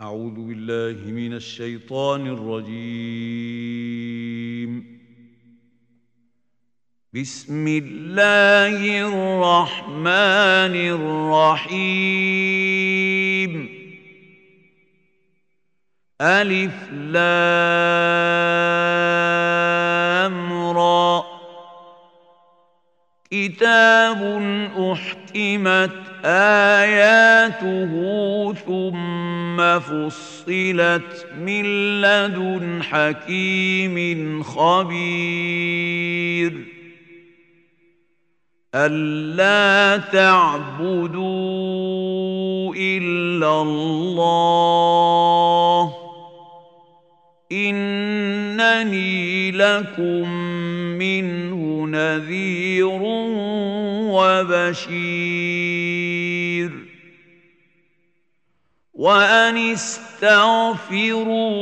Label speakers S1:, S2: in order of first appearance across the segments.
S1: أعوذ بالله من الشيطان الرجيم بسم الله الرحمن الرحيم ألف لام را كتاب أحكمت آياته ثم ثم فصلت من لدن حكيم خبير ألا تعبدوا إلا الله إنني لكم منه نذير وبشير وأن استغفروا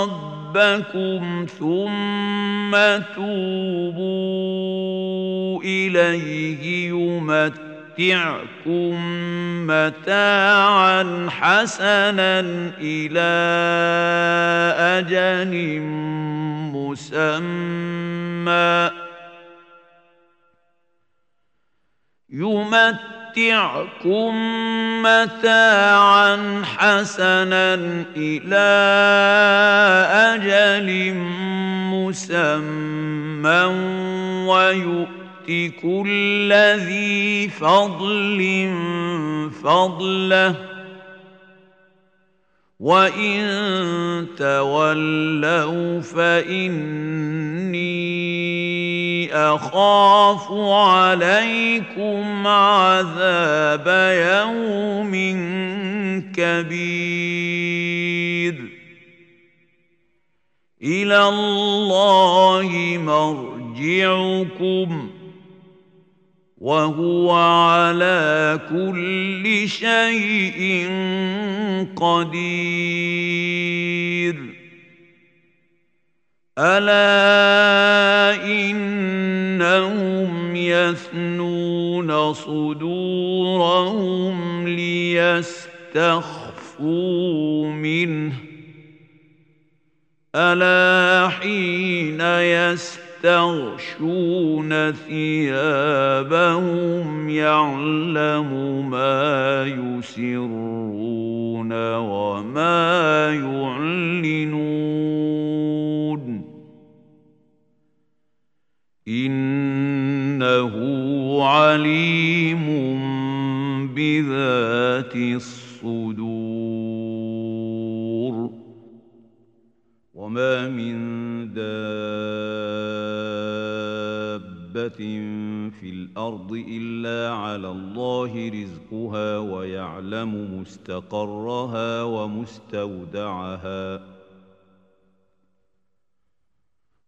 S1: ربكم ثم توبوا إليه يمتعكم متاعا حسنا إلى أجل مسمى يمتعكم متاعا حسنا الى اجل مسمى ويؤت كل ذي فضل فضله وان تولوا فاني اخاف عليكم عذاب يوم كبير الى الله مرجعكم وهو على كل شيء قدير الا انهم يثنون صدورهم ليستخفوا منه الا حين يستغشون ثيابهم يعلم ما يسرون وما يعلنون إنه عليم بذات الصدور وما من دابة في الأرض إلا على الله رزقها ويعلم مستقرها ومستودعها ۖ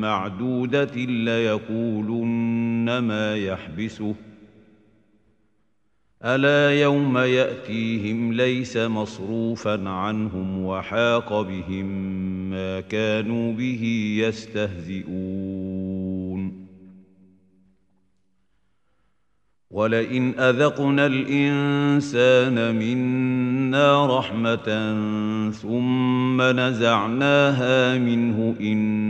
S1: معدودة ليقولن ما يحبسه ألا يوم يأتيهم ليس مصروفا عنهم وحاق بهم ما كانوا به يستهزئون ولئن أذقنا الإنسان منا رحمة ثم نزعناها منه إن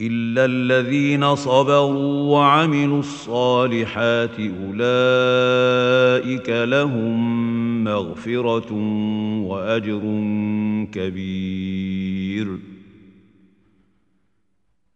S1: الا الذين صبروا وعملوا الصالحات اولئك لهم مغفره واجر كبير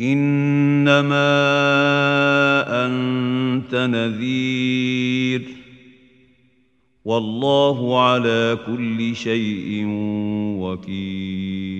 S1: انما انت نذير والله على كل شيء وكيل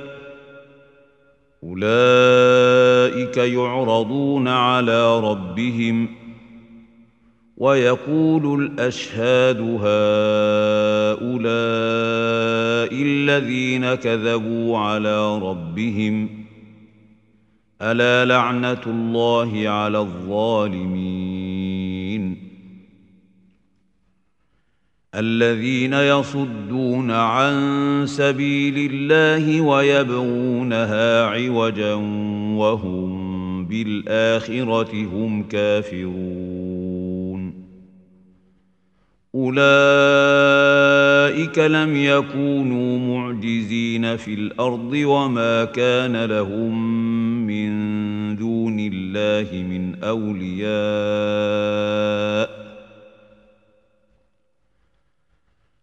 S1: اولئك يعرضون على ربهم ويقول الاشهاد هؤلاء الذين كذبوا على ربهم الا لعنه الله على الظالمين الذين يصدون عن سبيل الله ويبغونها عوجا وهم بالآخرة هم كافرون أولئك لم يكونوا معجزين في الأرض وما كان لهم من دون الله من أولياء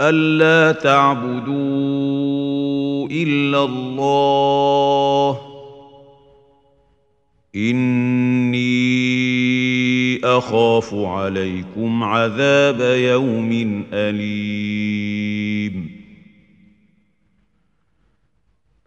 S1: ألا تعبدوا إلا الله إني أخاف عليكم عذاب يوم أليم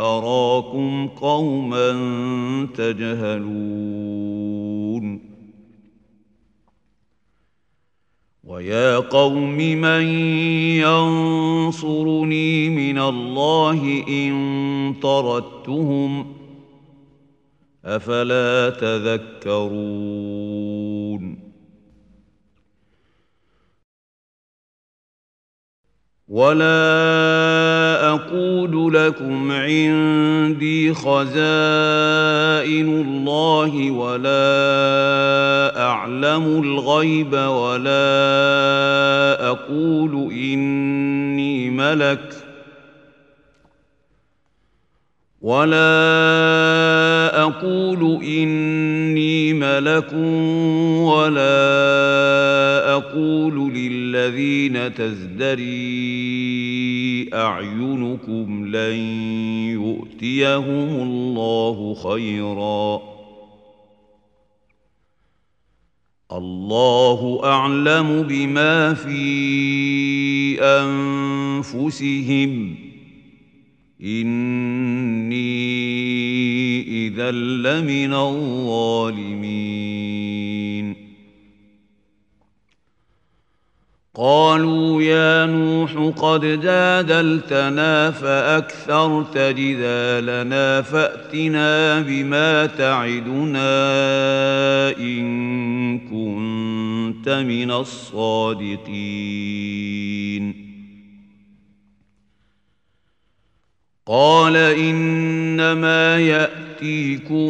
S1: أراكم قوما تجهلون ويا قوم من ينصرني من الله إن طردتهم أفلا تذكرون ولا اقول لكم عندي خزائن الله ولا اعلم الغيب ولا اقول اني ملك ولا اقول اني ملك ولا اقول للذين تزدرين أعينكم لن يؤتيهم الله خيرا الله أعلم بما في أنفسهم إني إذا لمن الظالمين قالوا يا نوح قد جادلتنا فأكثرت جدالنا فأتنا بما تعدنا إن كنت من الصادقين قال إنما يأتي ياتيكم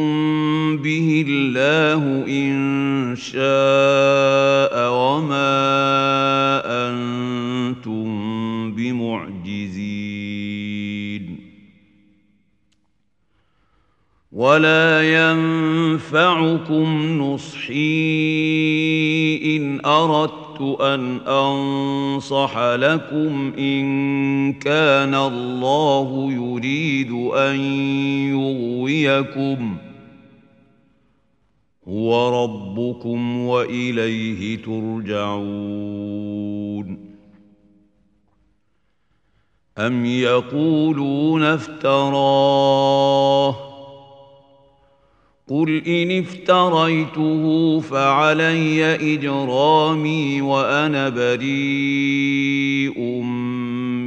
S1: به الله ان شاء وما انتم بمعجزين ولا ينفعكم نصحي ان اردت اردت ان انصح لكم ان كان الله يريد ان يغويكم هو ربكم واليه ترجعون ام يقولون افتراه قل إن افتريته فعلي إجرامي وأنا بريء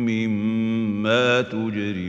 S1: مما تجرمون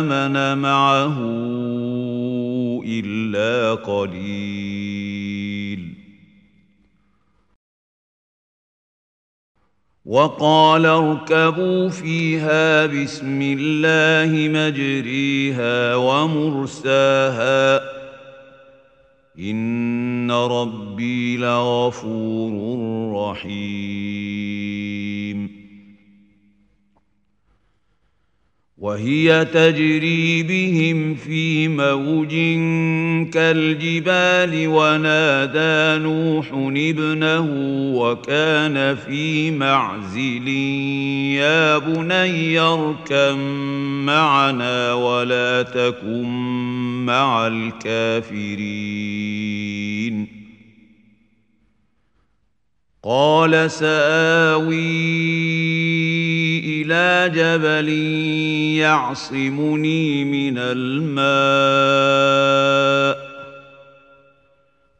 S1: آمن معه إلا قليل وقال اركبوا فيها بسم الله مجريها ومرساها إن ربي لغفور رحيم وهي تجري بهم في موج كالجبال ونادى نوح ابنه وكان في معزل يا بني اركم معنا ولا تكن مع الكافرين قال ساوي الى جبل يعصمني من الماء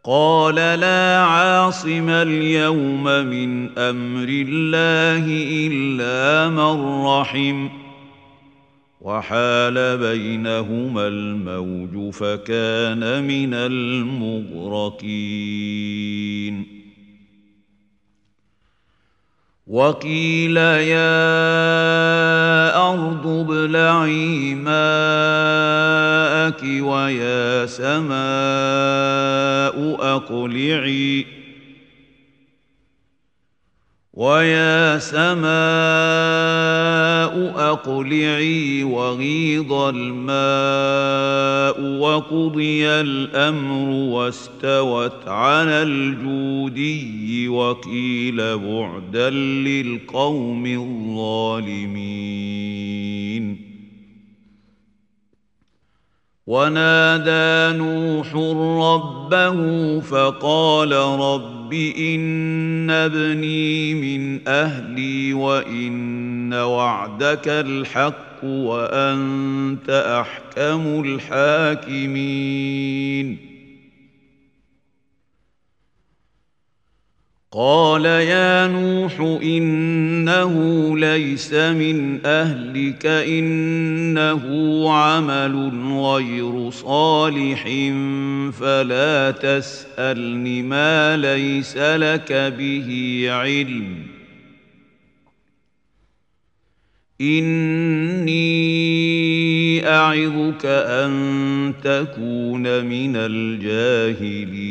S1: قال لا عاصم اليوم من امر الله الا من رحم وحال بينهما الموج فكان من المغرقين وقيل يا أرض ابلعي ماءك ويا سماء أقلعي ويا سماء أقلعي وغيض الماء وقضي الأمر واستوت على الجودي وقيل بعدا للقوم الظالمين ونادى نوح ربه فقال رب ان ابني من اهلي وان وعدك الحق وانت احكم الحاكمين قال يا نوح انه ليس من اهلك انه عمل غير صالح فلا تسالن ما ليس لك به علم اني اعظك ان تكون من الجاهلين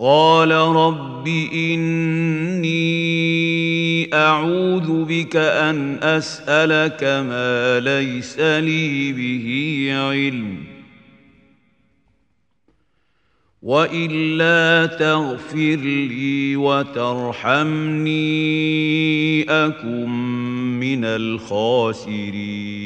S1: قال رب اني اعوذ بك ان اسالك ما ليس لي به علم والا تغفر لي وترحمني اكن من الخاسرين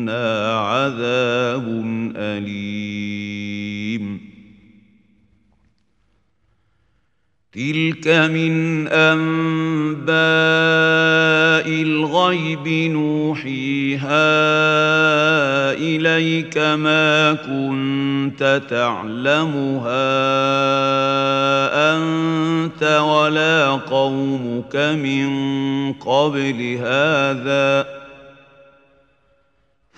S1: لنا عذاب أليم تلك من أنباء الغيب نوحيها إليك ما كنت تعلمها أنت ولا قومك من قبل هذا ۖ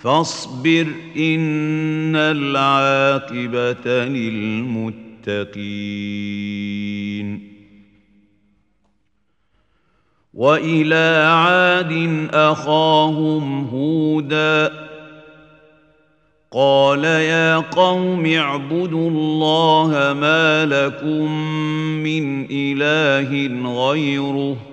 S1: فاصبر إن العاقبة للمتقين وإلى عاد أخاهم هودا قال يا قوم اعبدوا الله ما لكم من إله غيره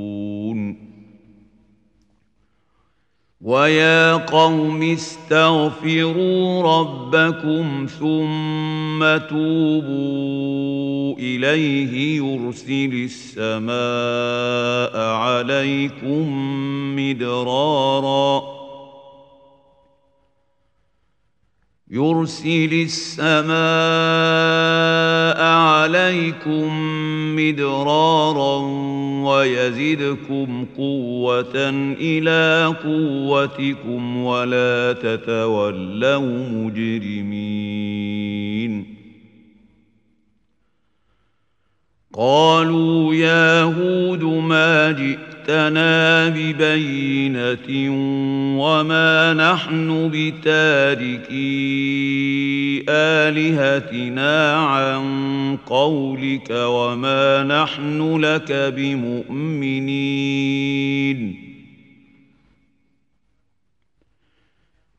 S1: ويا قوم استغفروا ربكم ثم توبوا اليه يرسل السماء عليكم مدرارا يرسل السماء عليكم مدرارا ويزدكم قوة إلى قوتكم ولا تتولوا مجرمين قالوا يا هود ما جئتنا ببينة وما نحن بتاركي آلهتنا عن قولك وما نحن لك بمؤمنين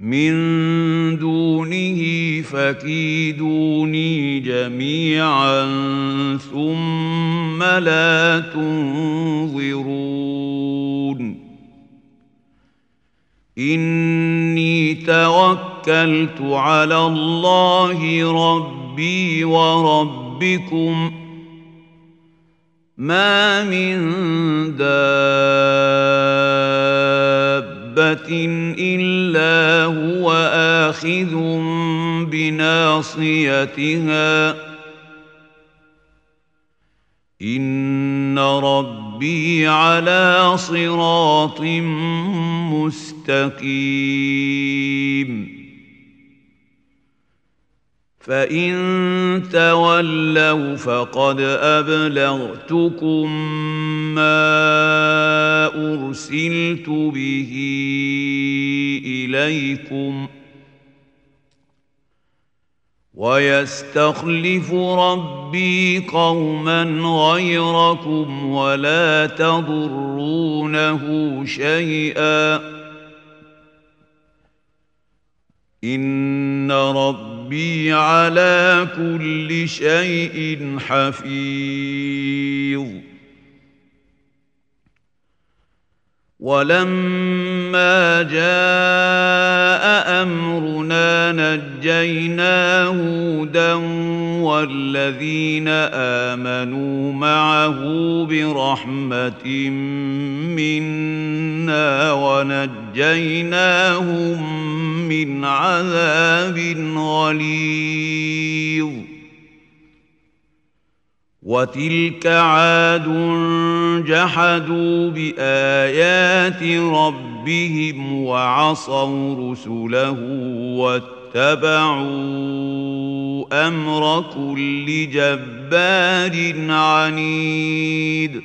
S1: من دونه فكيدوني جميعا ثم لا تنظرون اني توكلت على الله ربي وربكم ما من دار دَابَّةٍ إلا هو آخذ بناصيتها إن ربي على صراط مستقيم فان تولوا فقد ابلغتكم ما ارسلت به اليكم ويستخلف ربي قوما غيركم ولا تضرونه شيئا ان ربي على كل شيء حفيظ ولما جاء امرنا نجينا هودا والذين امنوا معه برحمه منا ونجيناهم من عذاب غليظ وتلك عاد جحدوا بايات ربهم وعصوا رسله واتبعوا امر كل جبار عنيد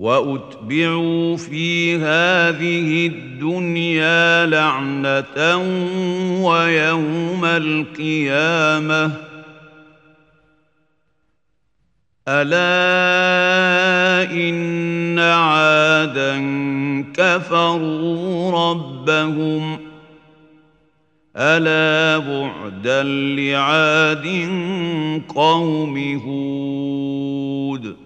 S1: واتبعوا في هذه الدنيا لعنه ويوم القيامه الا ان عادا كفروا ربهم الا بعدا لعاد قوم هود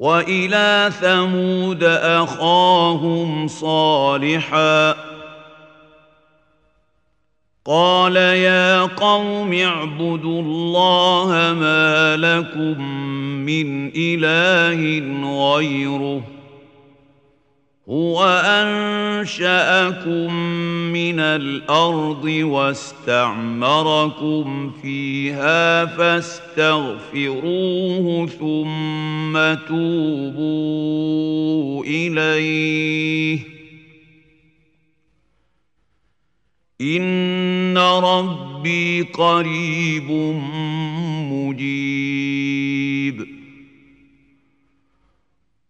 S1: والى ثمود اخاهم صالحا قال يا قوم اعبدوا الله ما لكم من اله غيره هو انشاكم من الارض واستعمركم فيها فاستغفروه ثم توبوا اليه ان ربي قريب مجيب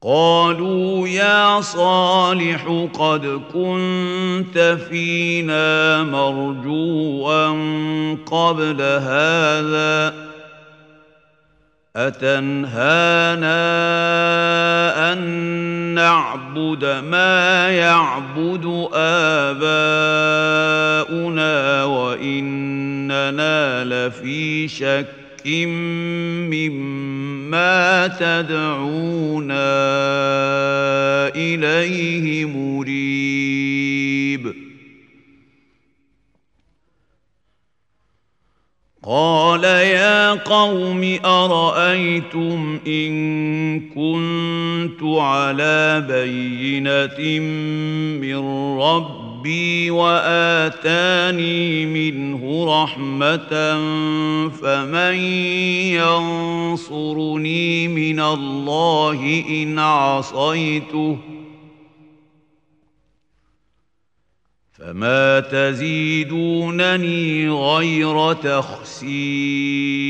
S1: قالوا يا صالح قد كنت فينا مرجوا قبل هذا اتنهانا ان نعبد ما يعبد اباؤنا واننا لفي شك شك مما تدعونا اليه مريب قال يا قوم ارايتم ان كنت على بينه من ربي ربي واتاني منه رحمه فمن ينصرني من الله ان عصيته فما تزيدونني غير تخسير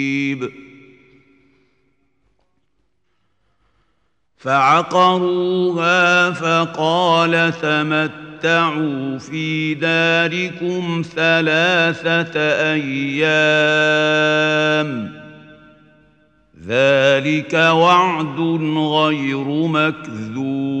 S1: فعقروها فقال تمتعوا في داركم ثلاثه ايام ذلك وعد غير مكذوب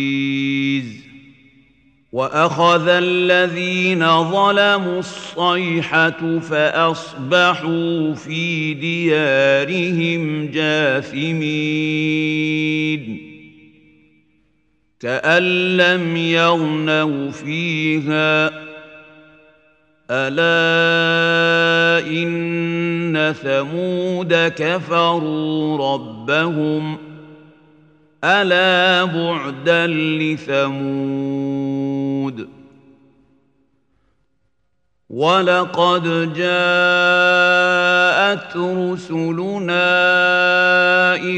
S1: واخذ الذين ظلموا الصيحه فاصبحوا في ديارهم جاثمين كان لم يغنوا فيها الا ان ثمود كفروا ربهم الا بعدا لثمود هود ولقد جاءت رسلنا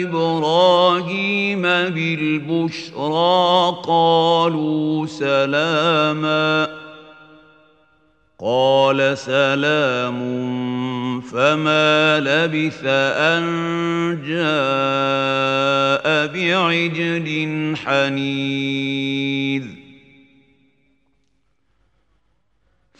S1: ابراهيم بالبشرى قالوا سلاما قال سلام فما لبث ان جاء بعجل حنين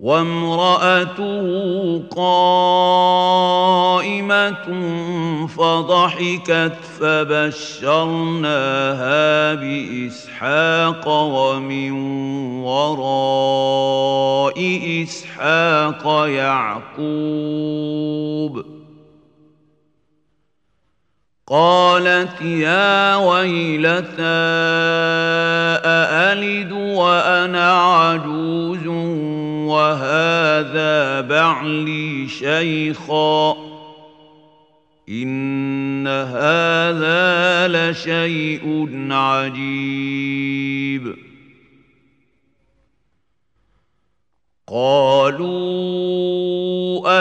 S1: وامراته قائمه فضحكت فبشرناها باسحاق ومن وراء اسحاق يعقوب قالت يا ويلتى أألد وأنا عجوز وهذا بعلي شيخا إن هذا لشيء عجيب قالوا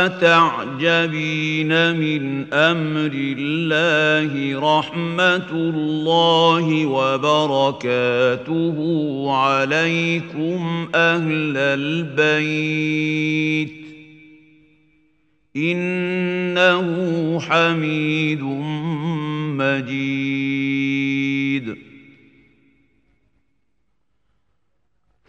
S1: اتعجبين من امر الله رحمه الله وبركاته عليكم اهل البيت انه حميد مجيد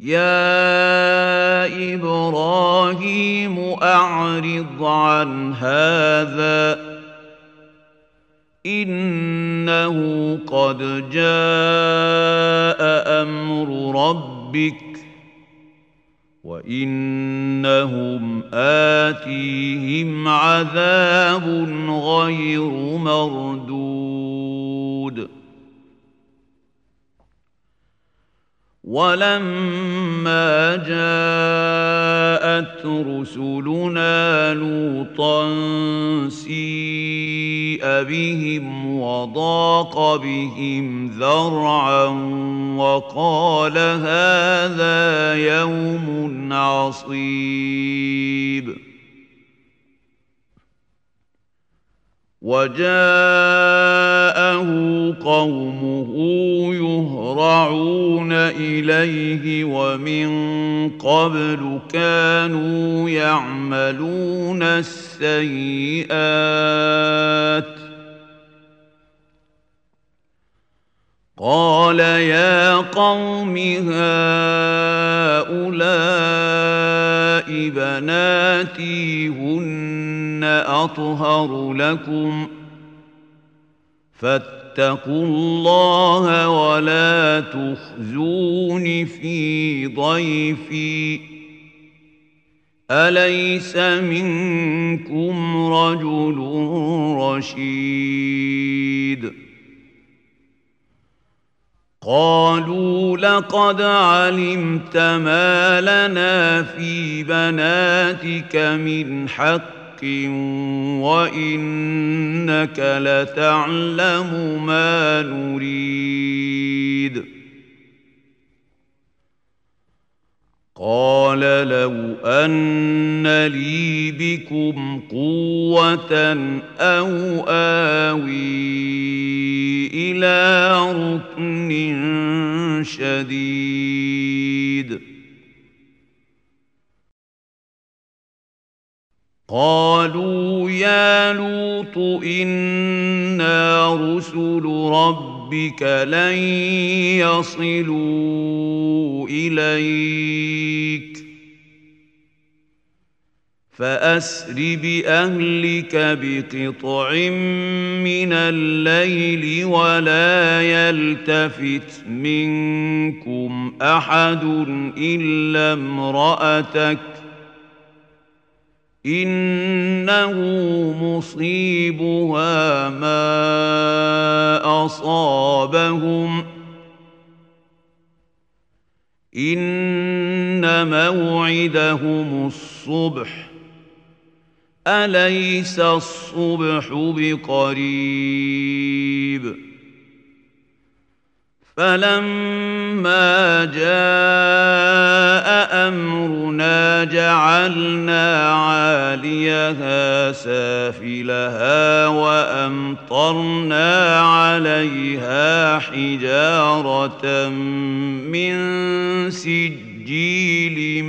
S1: يا ابراهيم اعرض عن هذا انه قد جاء امر ربك وانهم اتيهم عذاب غير مردود ولما جاءت رسلنا لوطا سيء بهم وضاق بهم ذرعا وقال هذا يوم عصيب وجاءه قومه يهرعون اليه ومن قبل كانوا يعملون السيئات قال يا قوم هؤلاء بناتي هن أطهر لكم فاتقوا الله ولا تخزون في ضيفي أليس منكم رجل رشيد؟ قالوا لقد علمت ما لنا في بناتك من حق حق وانك لتعلم ما نريد قال لو ان لي بكم قوه او اوي الى ركن شديد قالوا يا لوط انا رسل ربك لن يصلوا اليك فاسر باهلك بقطع من الليل ولا يلتفت منكم احد الا امراتك انه مصيبها ما اصابهم ان موعدهم الصبح اليس الصبح بقريب فلما جاء امرنا جعلنا عاليها سافلها وامطرنا عليها حجاره من سجيل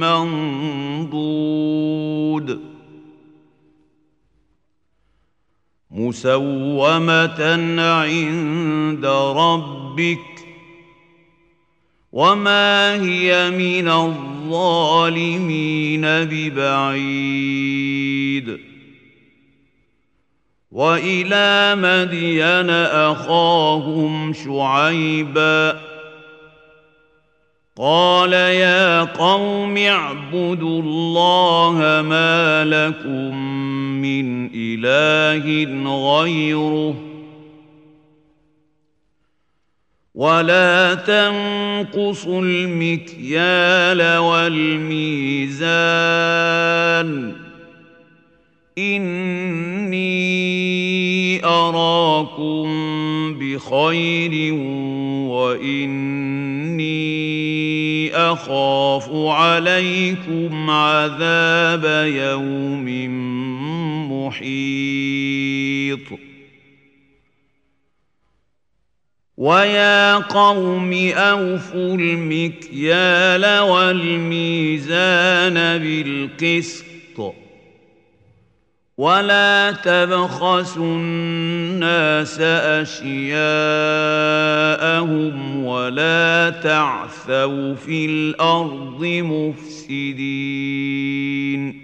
S1: منضود مسومه عند رب ربك وما هي من الظالمين ببعيد والى مدين اخاهم شعيبا قال يا قوم اعبدوا الله ما لكم من اله غيره ولا تنقصوا المكيال والميزان اني اراكم بخير واني اخاف عليكم عذاب يوم محيط ويا قوم أوفوا المكيال والميزان بالقسط ولا تبخسوا الناس أشياءهم ولا تعثوا في الأرض مفسدين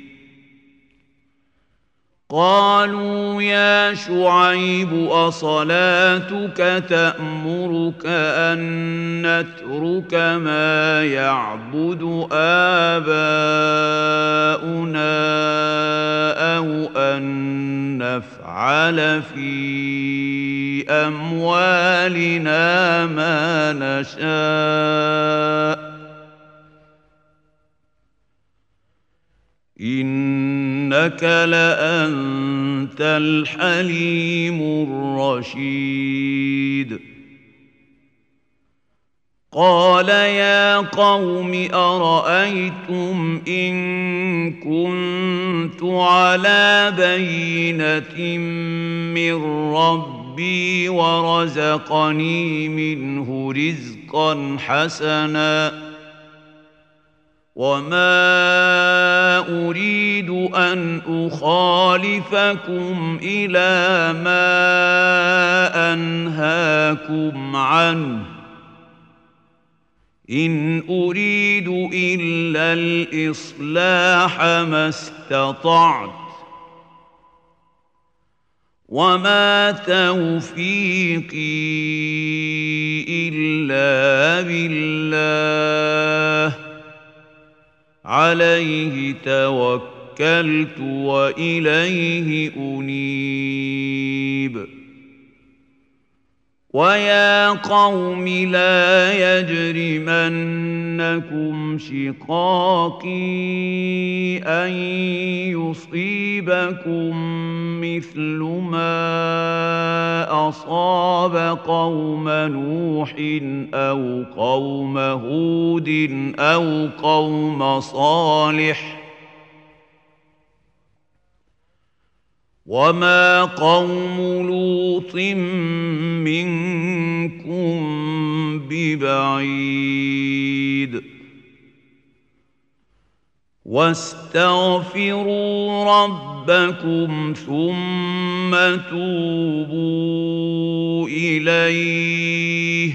S1: قالوا يا شعيب اصلاتك تامرك ان نترك ما يعبد اباؤنا او ان نفعل في اموالنا ما نشاء انك لانت الحليم الرشيد قال يا قوم ارايتم ان كنت على بينه من ربي ورزقني منه رزقا حسنا وما اريد ان اخالفكم الى ما انهاكم عنه ان اريد الا الاصلاح ما استطعت وما توفيقي الا بالله عليه توكلت واليه انيب ويا قوم لا يجرمنكم شقاقي ان يصيبكم مثل ما اصاب قوم نوح او قوم هود او قوم صالح وما قوم لوط منكم ببعيد واستغفروا ربكم ثم توبوا اليه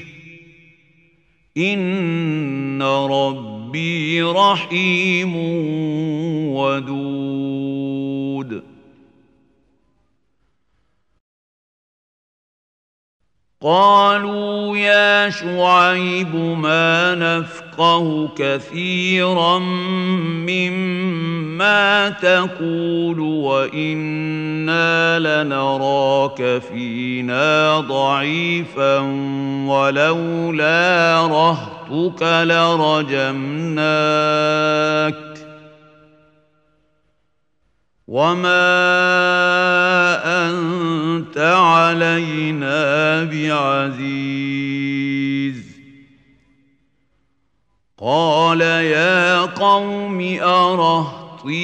S1: ان ربي رحيم ودود قالوا يا شعيب ما نفقه كثيرا مما تقول وانا لنراك فينا ضعيفا ولولا رهتك لرجمناك وما انت علينا بعزيز قال يا قوم ارهطي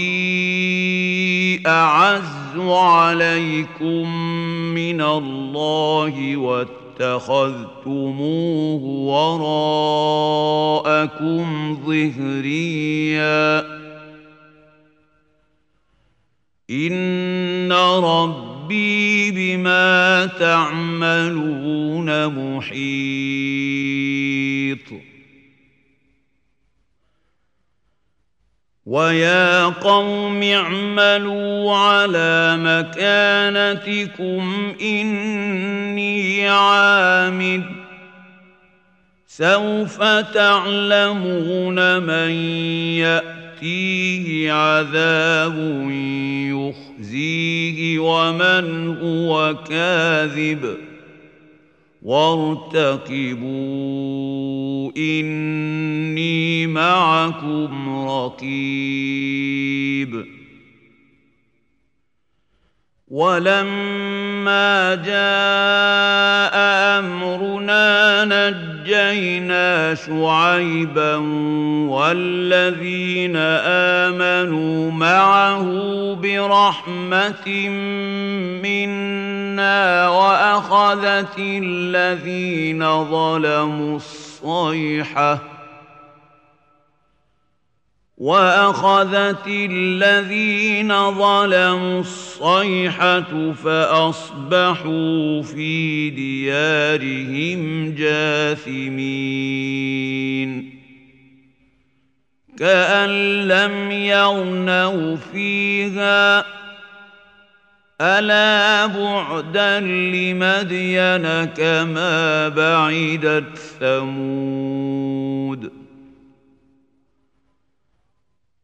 S1: اعز عليكم من الله واتخذتموه وراءكم ظهريا ان ربي بما تعملون محيط ويا قوم اعملوا على مكانتكم اني عامد سوف تعلمون من ياتي فيه عذاب يخزيه ومن هو كاذب وارتقبوا اني معكم رقيب ولما جاء أمرنا نجينا شعيبا والذين آمنوا معه برحمة منا وأخذت الذين ظلموا الصيحة واخذت الذين ظلموا الصيحه فاصبحوا في ديارهم جاثمين كان لم يغنوا فيها الا بعدا لمدين كما بعدت ثمود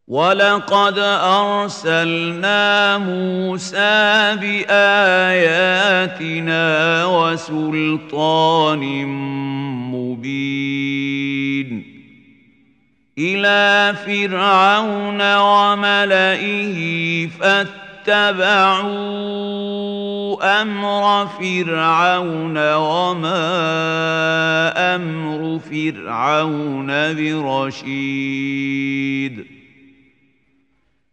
S1: ولقد ارسلنا موسى باياتنا وسلطان مبين الى فرعون وملئه فاتبعوا امر فرعون وما امر فرعون برشيد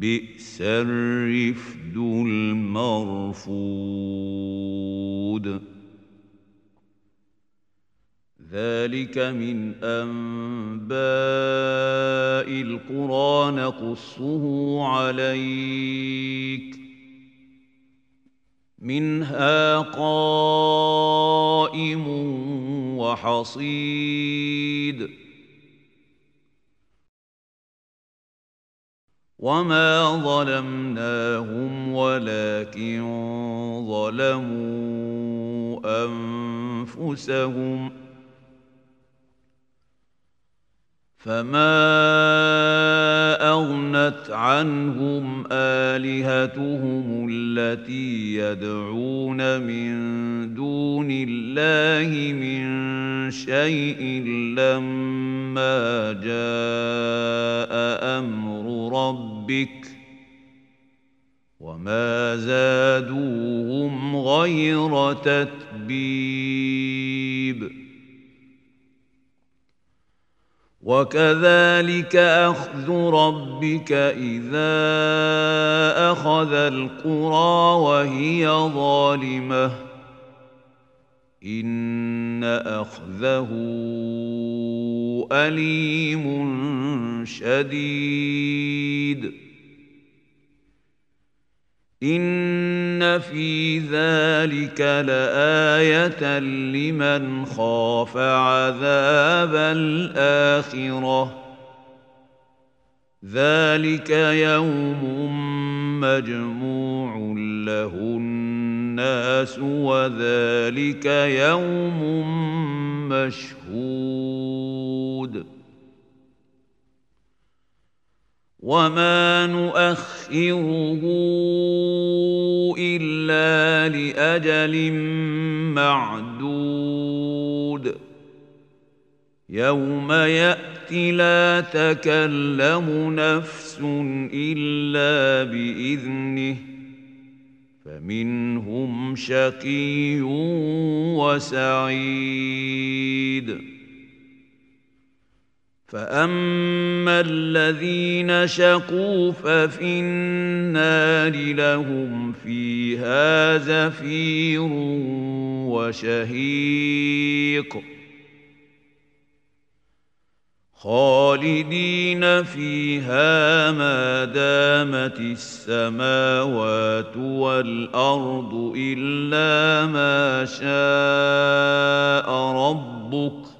S1: بئس الرفد المرفود ذلك من انباء القرى نقصه عليك منها قائم وحصيد وما ظلمناهم ولكن ظلموا انفسهم فما اغنت عنهم الهتهم التي يدعون من دون الله من شيء لما جاء امر ربك وما زادوهم غير تتبيب وكذلك اخذ ربك اذا اخذ القرى وهي ظالمه ان اخذه اليم شديد ان في ذلك لايه لمن خاف عذاب الاخره ذلك يوم مجموع له الناس وذلك يوم مشهود وما نؤخره الا لاجل معدود يوم ياتي لا تكلم نفس الا باذنه فمنهم شقي وسعيد فاما الذين شقوا ففي النار لهم فيها زفير وشهيق خالدين فيها ما دامت السماوات والارض الا ما شاء ربك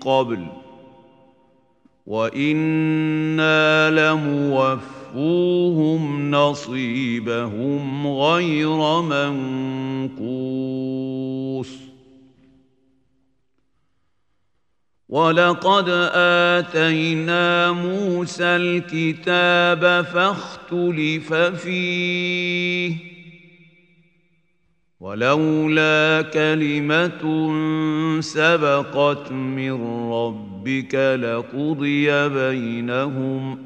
S1: قبل وإنا لموفوهم نصيبهم غير منقوص ولقد آتينا موسى الكتاب فاختلف فيه ولولا كلمة سبقت من ربك لقضي بينهم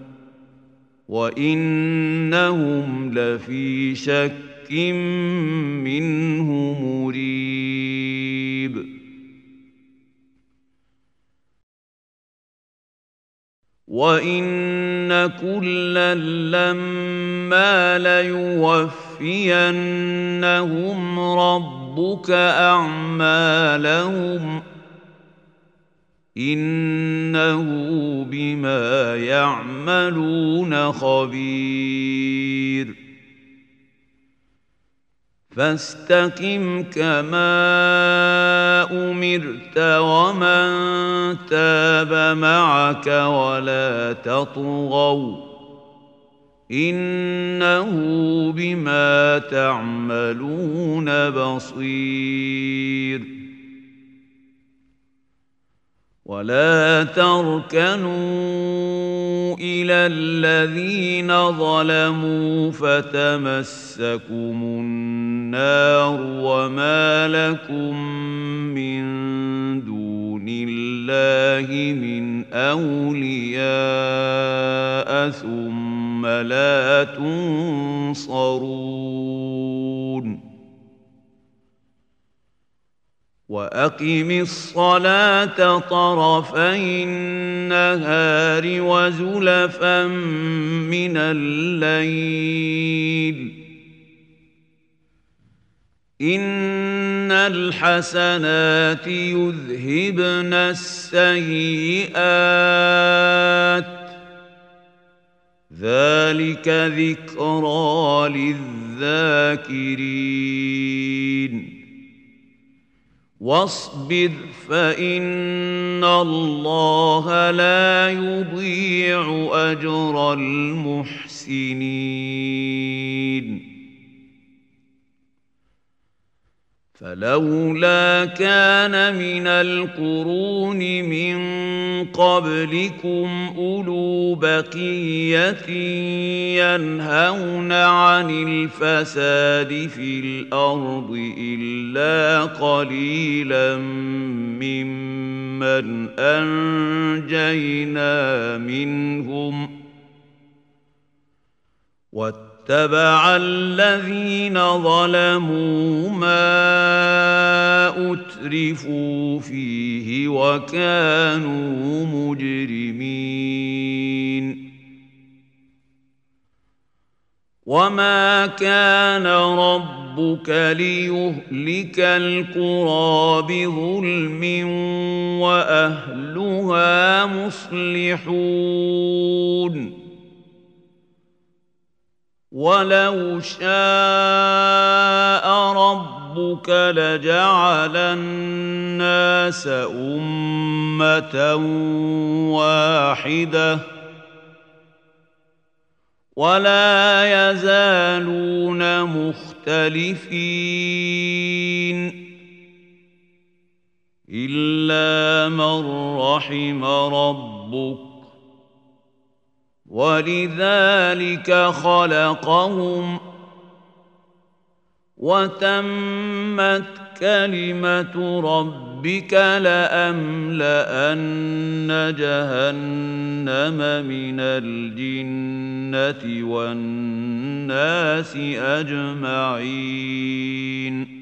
S1: وإنهم لفي شك منه مريب وإن كلا لما ليوفي يوفينهم ربك اعمالهم انه بما يعملون خبير فاستقم كما امرت ومن تاب معك ولا تطغوا انه بما تعملون بصير ولا تركنوا الى الذين ظلموا فتمسكم النار وما لكم من دون الله من اولياء ثم اليوم لا تنصرون واقم الصلاه طرفي النهار وزلفا من الليل ان الحسنات يذهبن السيئات ذلك ذكرى للذاكرين واصبر فإن الله لا يضيع أجر المحسنين فلولا كان من القرون من قبلكم اولو بقيه ينهون عن الفساد في الارض الا قليلا ممن انجينا منهم اتبع الذين ظلموا ما اترفوا فيه وكانوا مجرمين وما كان ربك ليهلك القرى بظلم واهلها مصلحون ولو شاء ربك لجعل الناس امه واحده ولا يزالون مختلفين الا من رحم ربك ولذلك خلقهم وتمت كلمه ربك لاملان جهنم من الجنه والناس اجمعين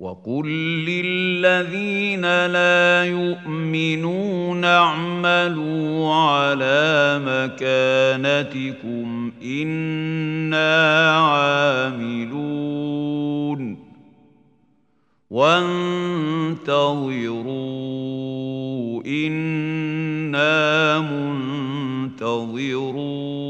S1: وقل للذين لا يؤمنون اعملوا على مكانتكم انا عاملون وانتظروا انا منتظرون